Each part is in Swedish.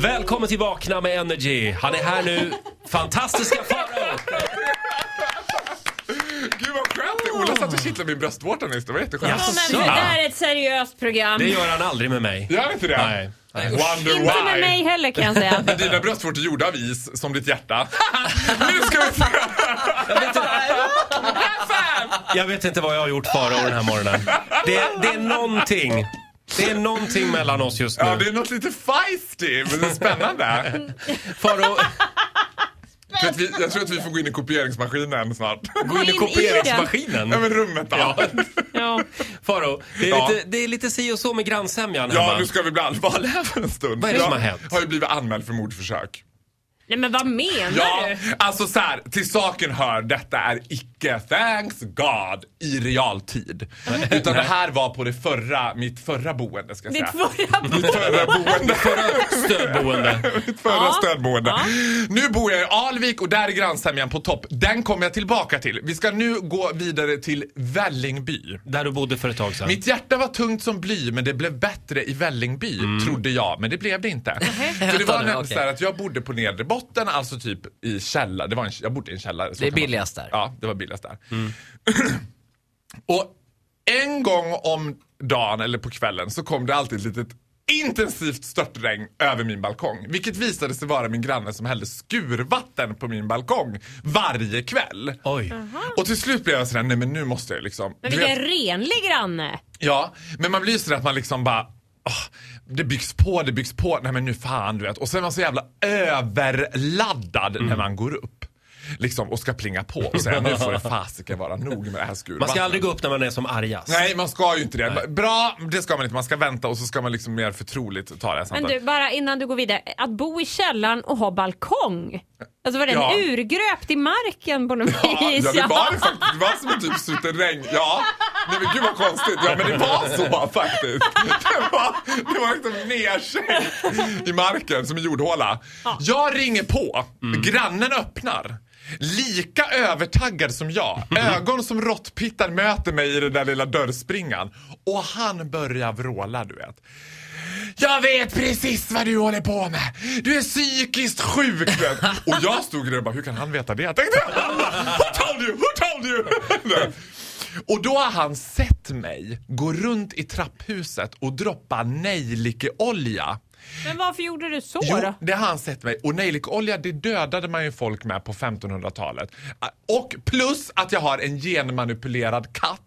Välkommen till Vakna med Energy. Han är här nu. Fantastiska Farao. Gud vad skönt! Ola satt och kittlade min bröstvårta nyss, det var jätteskönt. Jaså? Men det där är ett seriöst program. Det gör han aldrig med mig. Gör inte det? Nej. Nej. Wonder Inte med mig heller kan jag säga. Men dina bröstvårtor är gjorda av is, som ditt hjärta. nu ska vi få... Jag vet inte vad jag har gjort Farao den här morgonen. Det, det är någonting. Det är någonting mellan oss just Ja, nu. det är något lite feisty, men det är spännande. Farao, För vi, jag tror att vi får gå in i kopieringsmaskinen snart. gå in i in i kopieringsmaskinen. Ja, men rummet då. Ja. Ja. Farao, det, är Ja. lite- det är lite si och så med grannsämjan Ja, hemma. nu ska vi bli allvarliga för en stund. Vad är det som jag har hänt? har ju blivit anmäld för mordförsök. Nej men vad menar Ja, du? alltså så här, till saken hör, detta är icke, thanks God, i realtid. Utan det här var på det förra, mitt förra boende ska jag Ditt säga. förra Mitt förra boende. Stödboende. Mitt förra Ja. stödboende. Ja. Nu bor jag i Alvik och där är grannsämjan på topp. Den kommer jag tillbaka till. Vi ska nu gå vidare till Vällingby. Där du bodde för ett tag sedan. Mitt hjärta var tungt som bly men det blev bättre i Vällingby, trodde jag. Men det blev det inte. För det var nämligen så här att jag bodde på nedre botten, alltså typ i källare. Det var en, jag bodde i en källare. så Det är billigast där. Ja, det var billigast där. och en gång om dagen eller på kvällen så kom det alltid ett litet intensivt störtregn över min balkong. Vilket visade sig vara min granne som hällde skurvatten på min balkong varje kväll. Oj. Och till slut blev jag sådär, nej men nu måste jag liksom... Men vet- vilken renlig granne. Ja, men man blir ju sådär att man liksom bara åh, det byggs på, det byggs på. Nej men nu fan du vet. Och sen är man så jävla överladdad när man går upp. Liksom och ska plinga på och säga nu får det fasiken vara nog med det här skurvattnet. Man ska aldrig gå upp när man är som argast. Nej, man ska ju inte det. Bra, det ska man inte. Man ska vänta och så ska man liksom mer förtroligt ta det här Men samtalet. du, bara innan du går vidare. Att bo i källaren och ha balkong. Alltså var den Ja. urgröpt i marken på något Ja, vis? ja, det var det faktiskt. Det var som en typ suterräng. Ja, nej men gud vad konstigt. Ja, men det var så faktiskt. Det var, det var liksom nedsänkt i marken som en jordhåla. Jag ringer på. Grannen öppnar. Lika övertaggad som jag. Ögon som råttpittar möter mig i den där lilla dörrspringan. Och han börjar vråla, du vet. Jag vet precis vad du håller på med. Du är psykiskt sjuk. Och jag stod där och bara, hur kan han veta det? Jag tänkte, who told you? Who told you? Och då har han sett mig gå runt i trapphuset och droppa nejlikeolja. Men varför gjorde du så Jo, då? det har han sett mig. Och nejlikolja, det dödade man ju folk med på 1500-talet. Och plus att jag har en genmanipulerad katt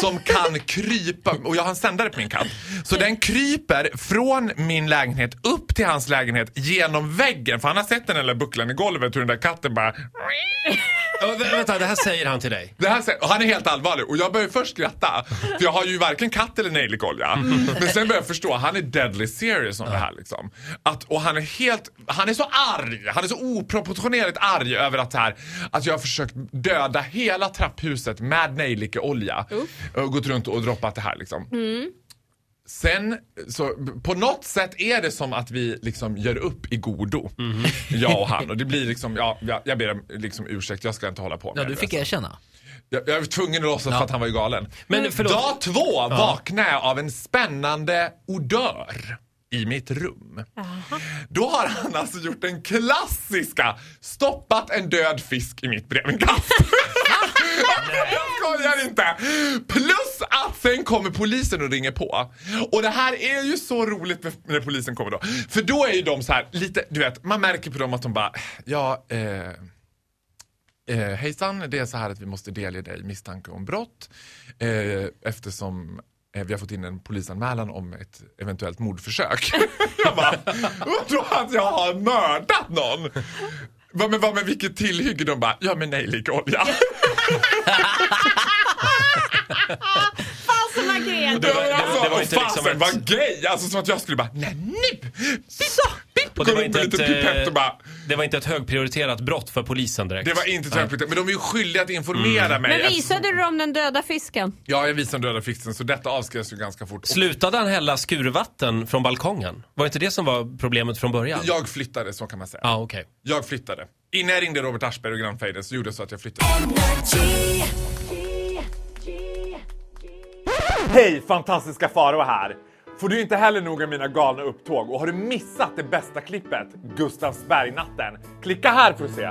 som kan krypa, och jag har en sändare på min katt. Så den kryper från min lägenhet upp till hans lägenhet genom väggen. För han har sett den där bucklan i golvet hur den där katten bara... Ja, vä- vänta, det här säger han till dig. Det här, säger- och han är helt allvarlig och jag börjar först skratta. För jag har ju varken katt eller nejlikolja. Men sen börjar jag förstå, han är deadly serious om det här liksom. Att, och han är helt, han är så arg. Han är så oproportionerligt arg över att, här, att jag har försökt döda hela trapphuset med nejlikeolja. Och gått runt och droppat det här liksom. Sen, så på något sätt är det som att vi liksom gör upp i godo. Jag och han. Och det blir liksom, ja, jag, jag ber om liksom ursäkt, jag ska inte hålla på med Ja, du det. fick erkänna. Jag, jag var tvungen att låtsas för att han var ju galen. Men förlåt. Dag två vaknade jag av en spännande odör i mitt rum. Då har han alltså gjort den klassiska, stoppat en död fisk i mitt brevinkast. jag skojar inte! Plus att sen kommer polisen och ringer på. Och det här är ju så roligt när polisen kommer då. För då är ju de så här lite, du vet, man märker på dem att de bara, ja, eh, Eh, hejsan, det är så här att vi måste delge dig misstanke om brott eh, eftersom eh, vi har fått in en polisanmälan om ett eventuellt mordförsök. jag bara, undrar att jag har mördat någon? Vad med, vad med vilket tillhygge? De bara, ja men nejlikolja. Fasen vad gret. Det var- det- alltså, det var inte liksom fasen ett- vad gay! Alltså som att jag skulle bara, nej nu! Så! Och det var, inte ett, lite pipett och bara, eh, det var inte ett högprioriterat brott för polisen direkt. det var inte tillräckligt. Men de är ju skyldiga att informera mig. Men eftersom- visade du dem den döda fisken? Ja, jag visade den döda fixen så detta avskrevs ju ganska fort. Slutade han hälla skurvatten från balkongen? Var inte det som var problemet från början? Jag flyttade, så kan man säga. Ja, okej. Jag flyttade. Innan jag ringde Robert Aschberg och grannfejden så gjorde jag så att jag flyttade. Hej, fantastiska Faro här. Får du inte heller nog av mina galna upptåg och har du missat det bästa klippet, Gustavsbergnatten? Klicka här för att se.